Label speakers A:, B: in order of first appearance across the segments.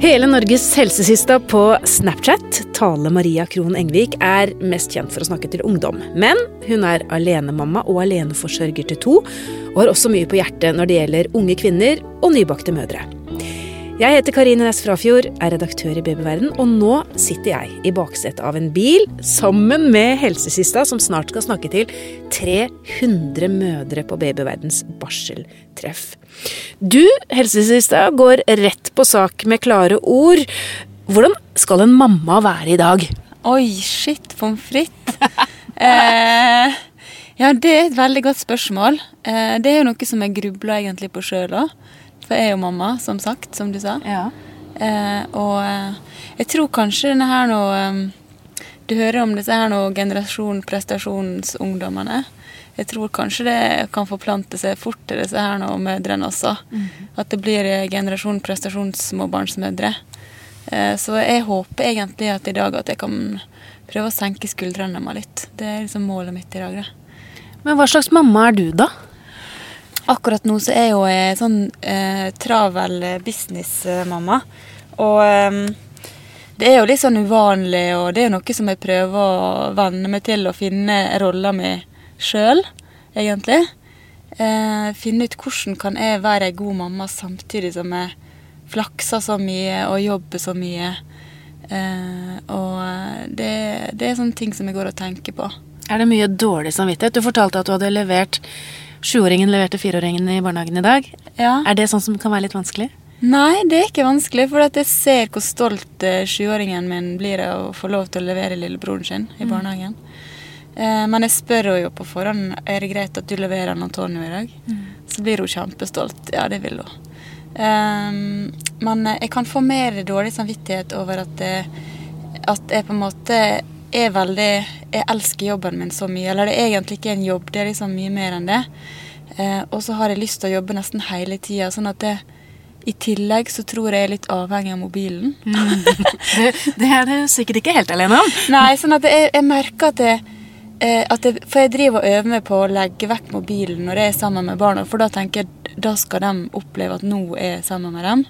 A: Hele Norges helsesista på Snapchat, Tale Maria Krohn Engvik, er mest kjent for å snakke til ungdom. Men hun er alenemamma og aleneforsørger til to, og har også mye på hjertet når det gjelder unge kvinner og nybakte mødre. Jeg heter Karine Næss Frafjord, er redaktør i Babyverden, og nå sitter jeg i baksetet av en bil sammen med helsesista, som snart skal snakke til 300 mødre på Babyverdens barseltreff. Du, helsesista, går rett på sak med klare ord. Hvordan skal en mamma være i dag?
B: Oi, shit, pommes frites. eh, ja, det er et veldig godt spørsmål. Eh, det er jo noe som jeg grubler egentlig på sjøl òg. For jeg er jo mamma, som sagt, som du sa.
A: Ja.
B: Eh, og eh, jeg tror kanskje denne her nå eh, Du hører om disse her nå generasjon prestasjonsungdommene. Jeg tror kanskje det kan forplante seg fort til disse her nå mødrene også.
A: Mm.
B: At det blir eh, generasjon prestasjonssmåbarnsmødre. Eh, så jeg håper egentlig at i dag at jeg kan prøve å senke skuldrene meg litt. Det er liksom målet mitt i dag. Da.
A: Men hva slags mamma er du, da?
B: Akkurat nå så er jeg jo en sånn eh, travel businessmamma. Og eh, det er jo litt sånn uvanlig, og det er jo noe som jeg prøver å venne meg til å finne rolla mi sjøl, egentlig. Eh, finne ut hvordan kan jeg være ei god mamma samtidig som jeg flakser så mye og jobber så mye. Eh, og det, det er sånne ting som jeg går og tenker på.
A: Er det mye dårlig samvittighet? Du fortalte at du hadde levert Sjuåringen leverte fireåringen i barnehagen i dag.
B: Ja.
A: Er det sånn som kan være litt vanskelig?
B: Nei, det er ikke vanskelig, for at jeg ser hvor stolt eh, sjuåringen min blir av å få lov til å levere lillebroren sin i barnehagen. Eh, men jeg spør henne jo på forhånd er det greit at du leverer Antonio i dag. Så blir hun kjempestolt. Ja, det vil hun. Eh, men jeg kan få mer dårlig samvittighet over at, det, at jeg på en måte er veldig Jeg elsker jobben min så mye. Eller det er egentlig ikke en jobb, det er liksom mye mer enn det. Eh, og så har jeg lyst til å jobbe nesten hele tida. Sånn at det, i tillegg så tror jeg jeg er litt avhengig av mobilen.
A: Det, det er du sikkert ikke helt alene om.
B: Nei, sånn at jeg, jeg merker at jeg, eh, at jeg For jeg driver og øver meg på å legge vekk mobilen når jeg er sammen med barna, for da tenker jeg da skal de oppleve at nå er jeg sammen med dem.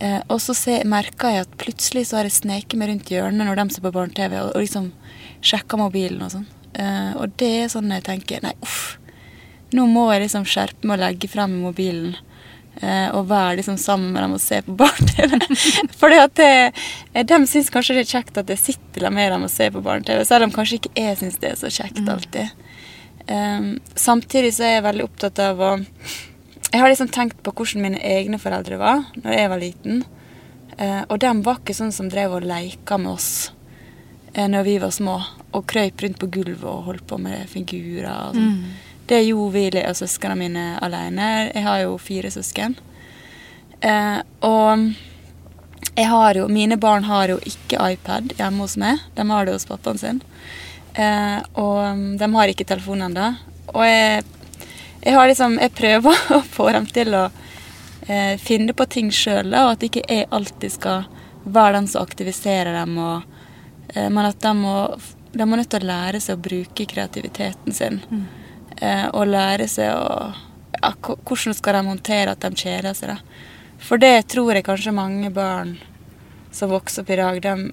B: Eh, og så merka jeg at plutselig så har jeg sneket meg rundt hjørnet når de ser på barne-TV, og, og liksom sjekker mobilen og sånn. Eh, og det er sånn jeg tenker Nei, uff. Nå må jeg liksom skjerpe meg og legge frem mobilen. Eh, og være liksom sammen med dem og se på barne-TV. Fordi at det, eh, De syns kanskje det er kjekt at jeg sitter med dem og ser på barne-TV, selv om kanskje ikke jeg syns det er så kjekt alltid. Eh, samtidig så er jeg veldig opptatt av å Jeg har liksom tenkt på hvordan mine egne foreldre var når jeg var liten. Eh, og de var ikke sånn som drev og leika med oss eh, når vi var små. Og krøyp rundt på gulvet og holdt på med figurer. og sånn. Det gjorde vi og søsknene mine alene. Jeg har jo fire søsken. Eh, og jeg har jo, mine barn har jo ikke iPad hjemme hos meg. De har det hos pappaen sin. Eh, og mm, de har ikke telefon ennå. Og jeg, jeg, har liksom, jeg prøver å få dem til å eh, finne på ting sjøl, og at ikke jeg alltid skal være den som aktiviserer dem. Og, eh, men at de må, de må nødt til å lære seg å bruke kreativiteten sin. Eh, og lære seg å ja, Hvordan skal de håndtere at de kjeder seg? da? For det tror jeg kanskje mange barn som vokser opp i dag, de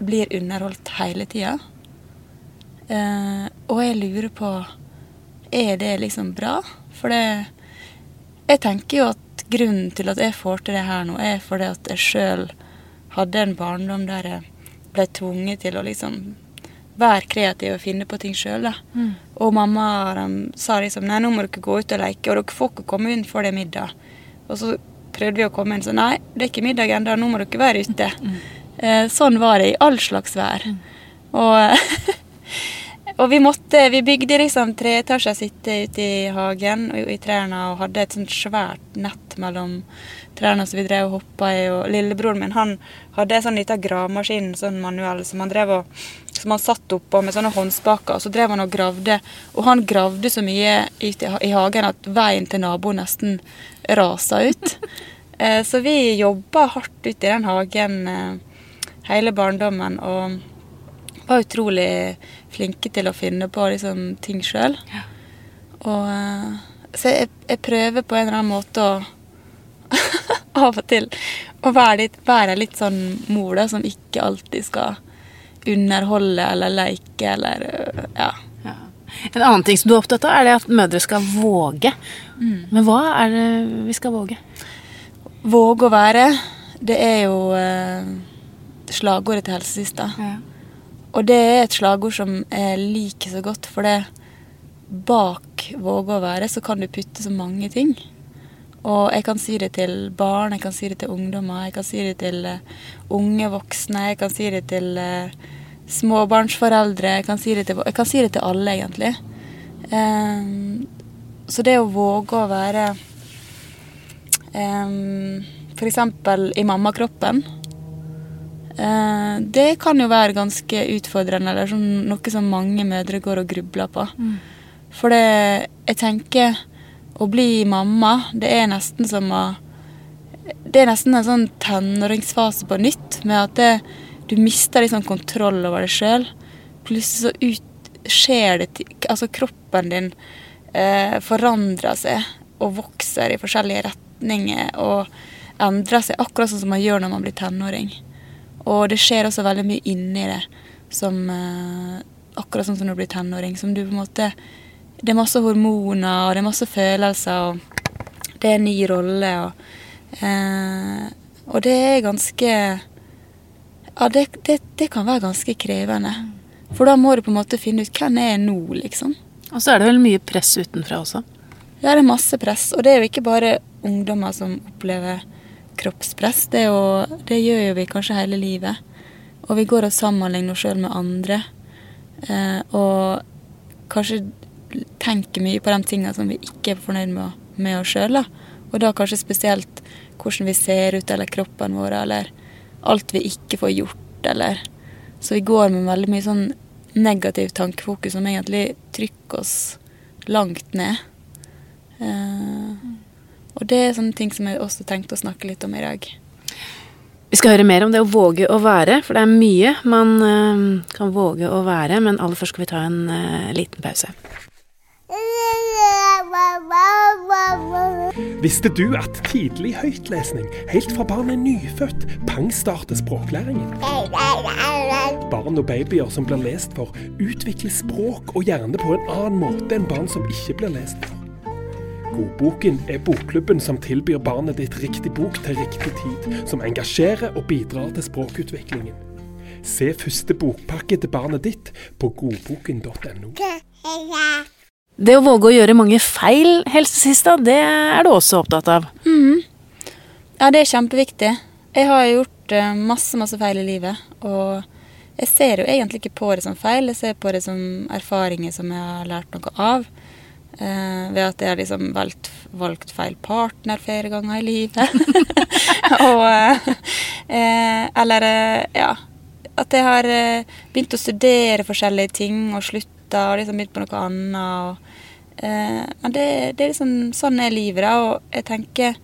B: blir underholdt hele tida. Eh, og jeg lurer på Er det liksom bra? For det Jeg tenker jo at grunnen til at jeg får til det her nå, er fordi at jeg sjøl hadde en barndom der jeg ble tvunget til å liksom være kreativ og finne på ting sjøl. Og mamma de sa liksom nei, nå må dere gå ut og leke, og dere får ikke komme inn før det er middag. Og så prøvde vi å komme inn, så nei, det er ikke middag ennå, nå må dere være ute. Eh, sånn var det i all slags vær. Og, og vi måtte, vi bygde liksom treetasjer sitte ute i hagen og i trærne og hadde et sånt svært nett mellom trærne som vi drev og hoppa i. Og lillebroren min han hadde en sånn liten gravemaskin sånn manuell som han drev og som han satt oppå med sånne håndspaker. Og så drev han og gravde. Og han gravde så mye ute i, i hagen at veien til naboen nesten rasa ut. eh, så vi jobba hardt ute i den hagen eh, hele barndommen. Og var utrolig flinke til å finne på liksom, ting sjøl. Og eh, Så jeg, jeg prøver på en eller annen måte å av og til å være litt, være litt sånn mor da, som ikke alltid skal underholde eller leke eller øh, ja.
A: Ja. En annen ting som du er opptatt av, er det at mødre skal våge. Men hva er det vi skal våge?
B: Våge å være, det er jo eh, slagordet til helsesista. Og det er et slagord som jeg liker så godt, for det bak våge å være så kan du putte så mange ting. Og jeg kan si det til barn, jeg kan si det til ungdommer, jeg kan si det til eh, unge voksne, jeg kan si det til eh, småbarnsforeldre, jeg kan si det til, kan si det til alle, egentlig. Um, så det å våge å være um, F.eks. i mammakroppen. Eh, det kan jo være ganske utfordrende, eller sånn, noe som mange mødre går og grubler på. For det, jeg tenker å bli mamma, det er nesten som å Det er nesten en sånn tenåringsfase på nytt, med at det, du mister liksom kontroll over deg sjøl. Plutselig så ut, skjer det Altså, kroppen din eh, forandrer seg og vokser i forskjellige retninger og endrer seg, akkurat sånn som man gjør når man blir tenåring. Og det skjer også veldig mye inni det, som eh, akkurat sånn som når du blir tenåring. Som du på en måte Det er masse hormoner, og det er masse følelser, og det er en ny rolle, og eh, Og det er ganske Ja, det, det, det kan være ganske krevende. For da må du på en måte finne ut hvem er jeg nå, liksom.
A: Og så er det vel mye press utenfra også.
B: Ja, det er masse press. Og det er jo ikke bare ungdommer som opplever kroppspress. Det, jo, det gjør jo vi kanskje hele livet. Og vi går og sammenligner oss sjøl med andre. Eh, og kanskje tenker mye på de tingene som vi ikke er fornøyd med, med oss sjøl. Og da kanskje spesielt hvordan vi ser ut, eller kroppen vår, eller alt vi ikke får gjort, eller Så vi går med veldig mye sånn negativt tankefokus som egentlig trykker oss langt ned. Eh, og det er sånne ting som jeg også tenkte å snakke litt om i dag.
A: Vi skal høre mer om det å våge å være, for det er mye man eh, kan våge å være. Men aller først skal vi ta en eh, liten pause.
C: Visste du at tidlig høytlesning, helt fra barnet er nyfødt, pangstarter språklæringen? Barn og babyer som blir lest for, utvikler språk og hjerne på en annen måte enn barn som ikke blir lest for. Godboken er bokklubben som tilbyr barnet ditt riktig bok til riktig tid, som engasjerer og bidrar til språkutviklingen. Se første bokpakke til barnet ditt på godboken.no.
A: Det å våge å gjøre mange feil, helsesista, det er du også opptatt av.
B: Ja, det er kjempeviktig. Jeg har gjort eh, masse, masse feil i livet. Og jeg ser jo egentlig ikke på det som feil, jeg ser på det som erfaringer som jeg har lært noe av. Eh, ved at jeg har liksom valgt, valgt feil partner flere ganger i livet. og eh, Eller eh, ja. At jeg har begynt å studere forskjellige ting og slutta og liksom begynt på noe annet. Og, eh, men det, det er liksom sånn er livet, da. Og jeg tenker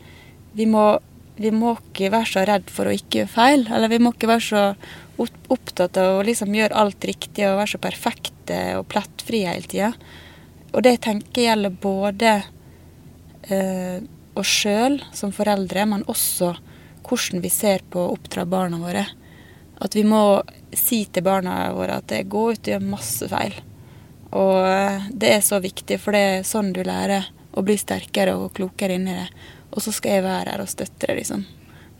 B: vi må, vi må ikke være så redd for å ikke gjøre feil. Eller vi må ikke være så opptatt av å liksom gjøre alt riktig og være så perfekte og plettfrie hele tida. Og det tenker jeg gjelder både eh, oss sjøl som foreldre, men også hvordan vi ser på å oppdra barna våre. At vi må si til barna våre at det går ut og gjør masse feil. Og eh, det er så viktig, for det er sånn du lærer å bli sterkere og klokere inni det. Og så skal jeg være her og støtte deg, liksom.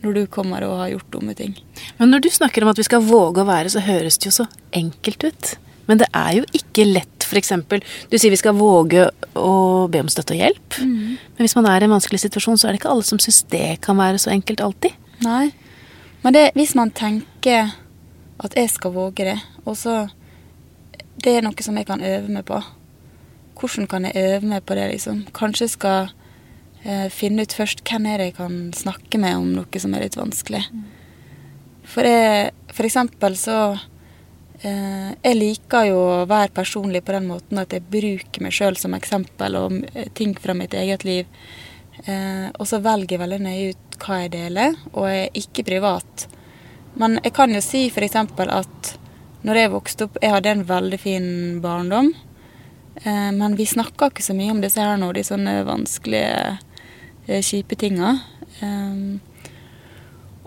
B: Når du kommer og har gjort dumme ting.
A: Men når du snakker om at vi skal våge å være, så høres det jo så enkelt ut. Men det er jo ikke lett, f.eks. Du sier vi skal våge å be om støtte og hjelp. Men hvis man er i en vanskelig situasjon, så er det ikke alle som syns det kan være så enkelt alltid.
B: Nei. Men det, hvis man tenker at jeg skal våge det, og så Det er noe som jeg kan øve meg på. Hvordan kan jeg øve meg på det, liksom? Kanskje jeg skal eh, finne ut først hvem er det jeg kan snakke med om noe som er litt vanskelig. For, jeg, for eksempel så Jeg liker jo å være personlig på den måten at jeg bruker meg sjøl som eksempel og eh, ting fra mitt eget liv. Eh, og så velger jeg veldig nøye ut hva jeg deler, og jeg er ikke privat. Men jeg kan jo si f.eks. at når jeg vokste opp Jeg hadde en veldig fin barndom. Eh, men vi snakka ikke så mye om disse her nå, de sånne vanskelige, eh, kjipe tinga.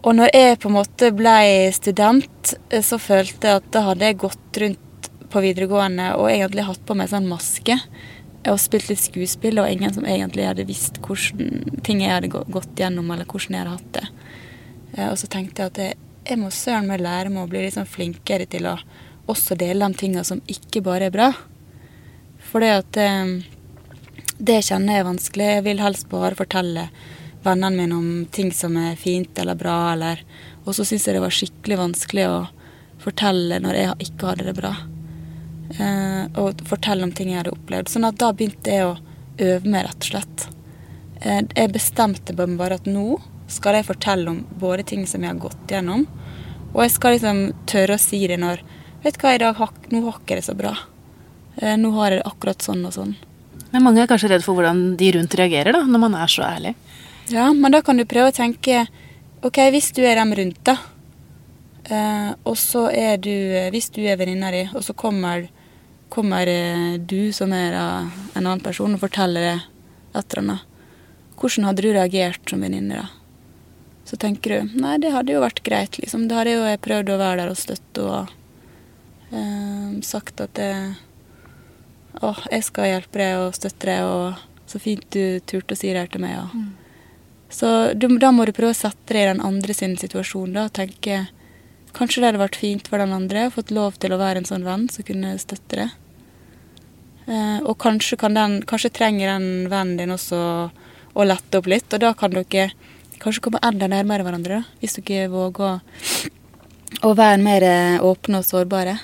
B: Eh, Og når jeg på en måte ble student, eh, så følte jeg at da hadde jeg gått rundt på videregående og egentlig hatt på meg sånn maske. Og spilt litt skuespill, og ingen som egentlig hadde visst hvordan ting jeg hadde gått gjennom, eller hvordan jeg hadde hatt det. Og så tenkte jeg at jeg, jeg må søren meg lære meg å bli litt sånn flinkere til å også dele de tingene som ikke bare er bra. For det at det kjenner jeg er vanskelig. Jeg vil helst bare fortelle vennene mine om ting som er fint eller bra, eller Og så syns jeg det var skikkelig vanskelig å fortelle når jeg ikke hadde det bra. Eh, og fortelle om ting jeg hadde opplevd. Sånn at da begynte jeg å øve meg, rett og slett. Eh, jeg bestemte bare at nå skal jeg fortelle om både ting som jeg har gått gjennom, og jeg skal liksom tørre å si det når Vet du hva, i dag, nå har ikke det så bra. Eh, nå har jeg det akkurat sånn og sånn.
A: Men mange er kanskje redd for hvordan de rundt reagerer, da, når man er så ærlig.
B: Ja, men da kan du prøve å tenke OK, hvis du er dem rundt, da. Eh, og så er du Hvis du er venninna di, og så kommer, kommer eh, du, som er en annen person, og forteller det et eller annet. Hvordan hadde du reagert som venninne, da? Så tenker du nei, det hadde jo vært greit, liksom. Da hadde jo jeg prøvd å være der og støtte og eh, sagt at det å, jeg skal hjelpe deg og støtte deg, og så fint du turte å si det her til meg. og... Mm. Så du, da må du prøve å sette deg i den andre sin situasjon da, og tenke Kanskje det hadde vært fint for den andre å fått lov til å være en sånn venn som kunne støtte deg. Eh, og kanskje, den, kanskje, trenger den vennen din også å lette opp litt, og da kan dere kanskje komme enda nærmere hverandre, da, hvis dere våger å, å være mer åpne og sårbare.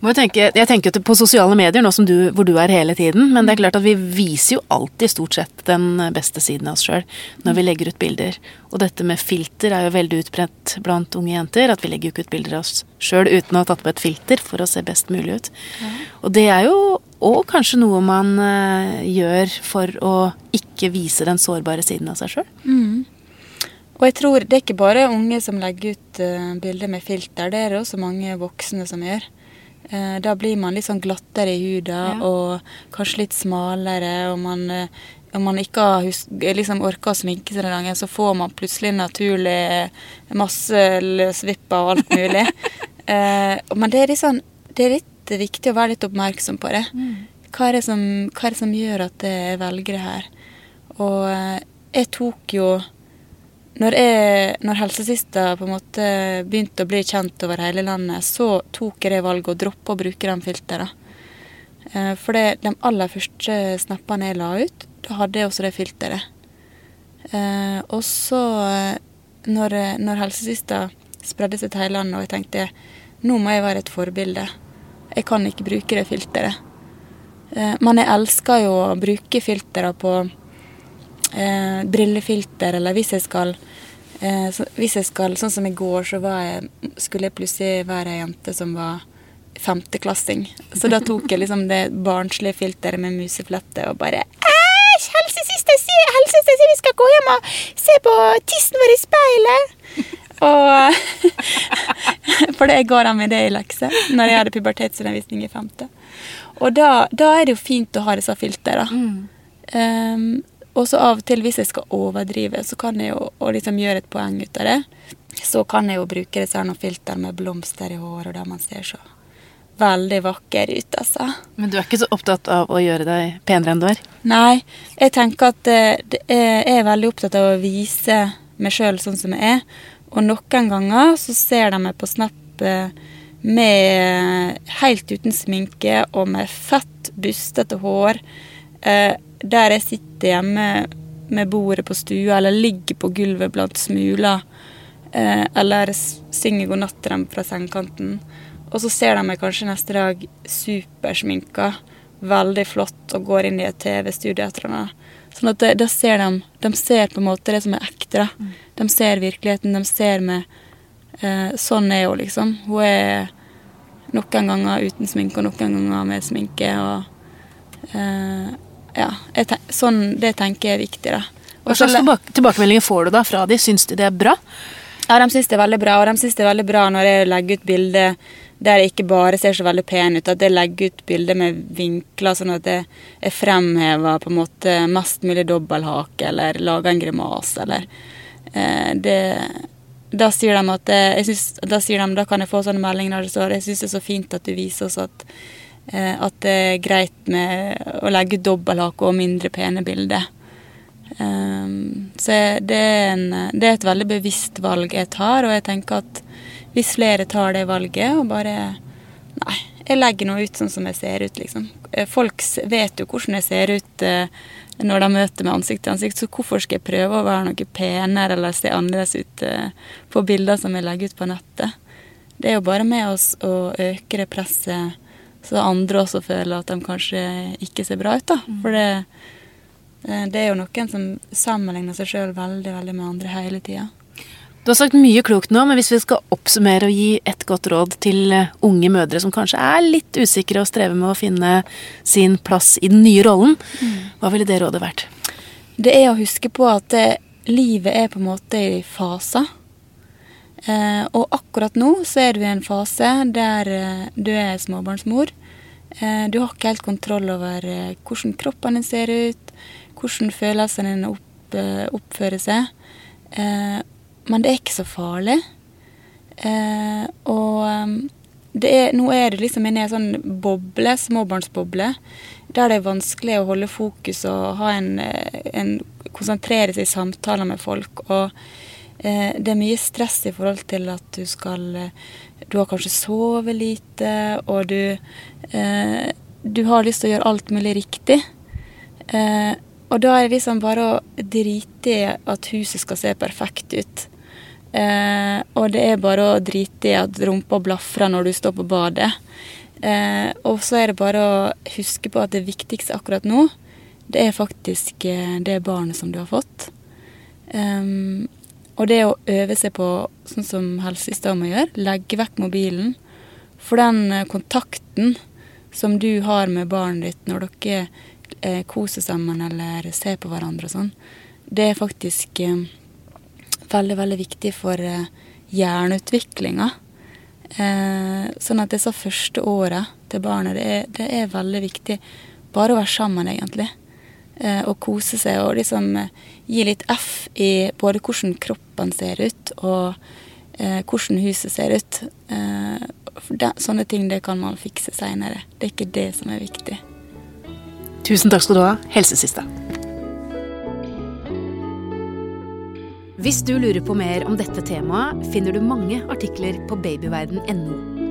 A: Jeg tenker, jeg tenker på sosiale medier, nå du, hvor du er hele tiden. Men det er klart at vi viser jo alltid stort sett den beste siden av oss sjøl når vi legger ut bilder. Og dette med filter er jo veldig utbredt blant unge jenter. At vi legger ikke ut bilder av oss sjøl uten å ha tatt på et filter for å se best mulig ut. Ja. Og det er jo òg kanskje noe man uh, gjør for å ikke vise den sårbare siden av seg sjøl.
B: Mm. Og jeg tror det er ikke bare unge som legger ut uh, bilder med filter, det er det også mange voksne som gjør. Eh, da blir man litt sånn glattere i huda ja. og kanskje litt smalere. Og man, eh, om man ikke har liksom orker å sminke seg den gangen, så får man plutselig naturlig masse løsvipper og alt mulig. eh, men det er, litt sånn, det er litt viktig å være litt oppmerksom på det. Mm. Hva, er det som, hva er det som gjør at jeg velger det her? Og eh, jeg tok jo når, jeg, når helsesista på en måte begynte å bli kjent over hele landet, så tok jeg det valget å droppe å bruke de filtrene. Eh, for det, de aller første snappene jeg la ut, da hadde jeg også det filteret. Eh, og så, eh, når, når helsesista spredde seg til hele landet, og jeg tenkte nå må jeg være et forbilde. Jeg kan ikke bruke det filteret. Men jeg elsker jo å bruke filtre på eh, brillefilter, eller hvis jeg skal så, Hvis jeg skal Sånn som i går, så jeg, skulle jeg plutselig være ei jente som var femteklassing. Så da tok jeg liksom det barnslige filteret med museflette og bare Æsj! Helsesøster vi skal gå hjem og se på tissen vår i speilet! Og For det går an med det i lekse når jeg hadde pubertetsundervisning i femte. Og da, da, er det jo fint å ha disse filtrene. Mm. Um, og så av og til, hvis jeg skal overdrive, så kan jeg jo liksom gjøre et poeng ut av det. Så kan jeg jo bruke disse noen filter med blomster i håret, og der man ser så veldig vakker ut, altså.
A: Men du er ikke så opptatt av å gjøre deg penere enn du er?
B: Nei, jeg tenker at jeg er veldig opptatt av å vise meg sjøl sånn som jeg er. Og noen ganger så ser de meg på Snap eh, med helt uten sminke og med fett, bustete hår. Der jeg sitter hjemme med bordet på stua, eller ligger på gulvet blant smuler, eh, eller synger god natt til dem fra sengekanten. Og så ser de meg kanskje neste dag supersminka, veldig flott, og går inn i et TV-studio etter henne. Sånn at da ser de De ser på en måte det som er ekte. da. Mm. De ser virkeligheten. De ser meg eh, Sånn er hun, liksom. Hun er noen ganger uten sminke, og noen ganger med sminke. og eh, ja, ten sånn, det tenker jeg er viktig. da.
A: Hva slags tilbakemeldinger får du da fra de? Syns de det er bra?
B: Ja, de syns det er veldig bra. Og de syns det er veldig bra når jeg legger ut bilde der jeg ikke bare ser så veldig pen ut, at jeg legger ut bilder med vinkler, sånn at jeg, jeg fremhever på en måte mest mulig dobbelthake, eller lager en grimase, eller eh, det, da sier de at jeg synes, da, sier de, da kan jeg få sånne meldinger der det står jeg syns det er så fint at du viser oss at, eh, at det er greit med å legge dobbelthake og mindre pene bilder. Um, så det er, en, det er, et veldig bevisst valg jeg tar, og jeg tenker at hvis flere tar det valget og bare Nei, jeg legger noe ut sånn som jeg ser ut, liksom. Eh, folk vet jo hvordan jeg ser ut uh, når de møter med ansikt til ansikt, så hvorfor skal jeg prøve å være noe penere eller se annerledes ut på bilder som jeg legger ut på nettet? Det er jo bare med oss å øke det presset, så andre også føler at de kanskje ikke ser bra ut, da. Mm. For det Eh, det er jo noen som sammenligner seg sjøl veldig, veldig med andre hele tida.
A: Du har sagt mye klokt nå, men hvis vi skal oppsummere og gi et godt råd til eh, unge mødre som kanskje er litt usikre og strever med å finne sin plass i den nye rollen, mm. hva ville det rådet vært?
B: Det er å huske på at det, eh, livet er på en måte i faser. Eh, og akkurat nå så er du i en fase der eh, du er småbarnsmor. Eh, du har ikke helt kontroll over hvordan kroppen din ser ut, hvordan følelsene dine opp, oppfører seg. Men det er ikke så farlig. Og er, nå er det liksom inne i en sånn boble, småbarnsboble, der det er vanskelig å holde fokus og en, en konsentrere seg i samtaler med folk. Og det er mye stress i forhold til at du skal Du har kanskje sovet lite, og du eh, Du har lyst til å gjøre alt mulig riktig. Eh, og da er det liksom bare å drite i at huset skal se perfekt ut. Eh, og det er bare å drite i at rumpa blafrer når du står på badet. Eh, og så er det bare å huske på at det viktigste akkurat nå, det er faktisk eh, det barnet som du har fått. Um, og det å øve seg på, sånn som helsesøster må gjøre, legge vekk mobilen. For den eh, kontakten som du har med barnet ditt når dere eh, kose sammen eller ser på hverandre og sånn, det er faktisk eh, veldig, veldig viktig for eh, hjerneutviklinga. Sånn at disse første åra til barnet, det er, det er, veldig viktig bare å være sammen, egentlig. Eh, og kose seg og liksom eh, gi litt F i både hvordan kroppen ser ut, og eh, hvordan huset ser ut. Det, sånne ting det kan man fikse seinere. Det er ikke det som er viktig.
A: Tusen takk skal du ha, helsesista. Hvis du lurer på mer om dette temaet, finner du mange artikler på babyverden.no.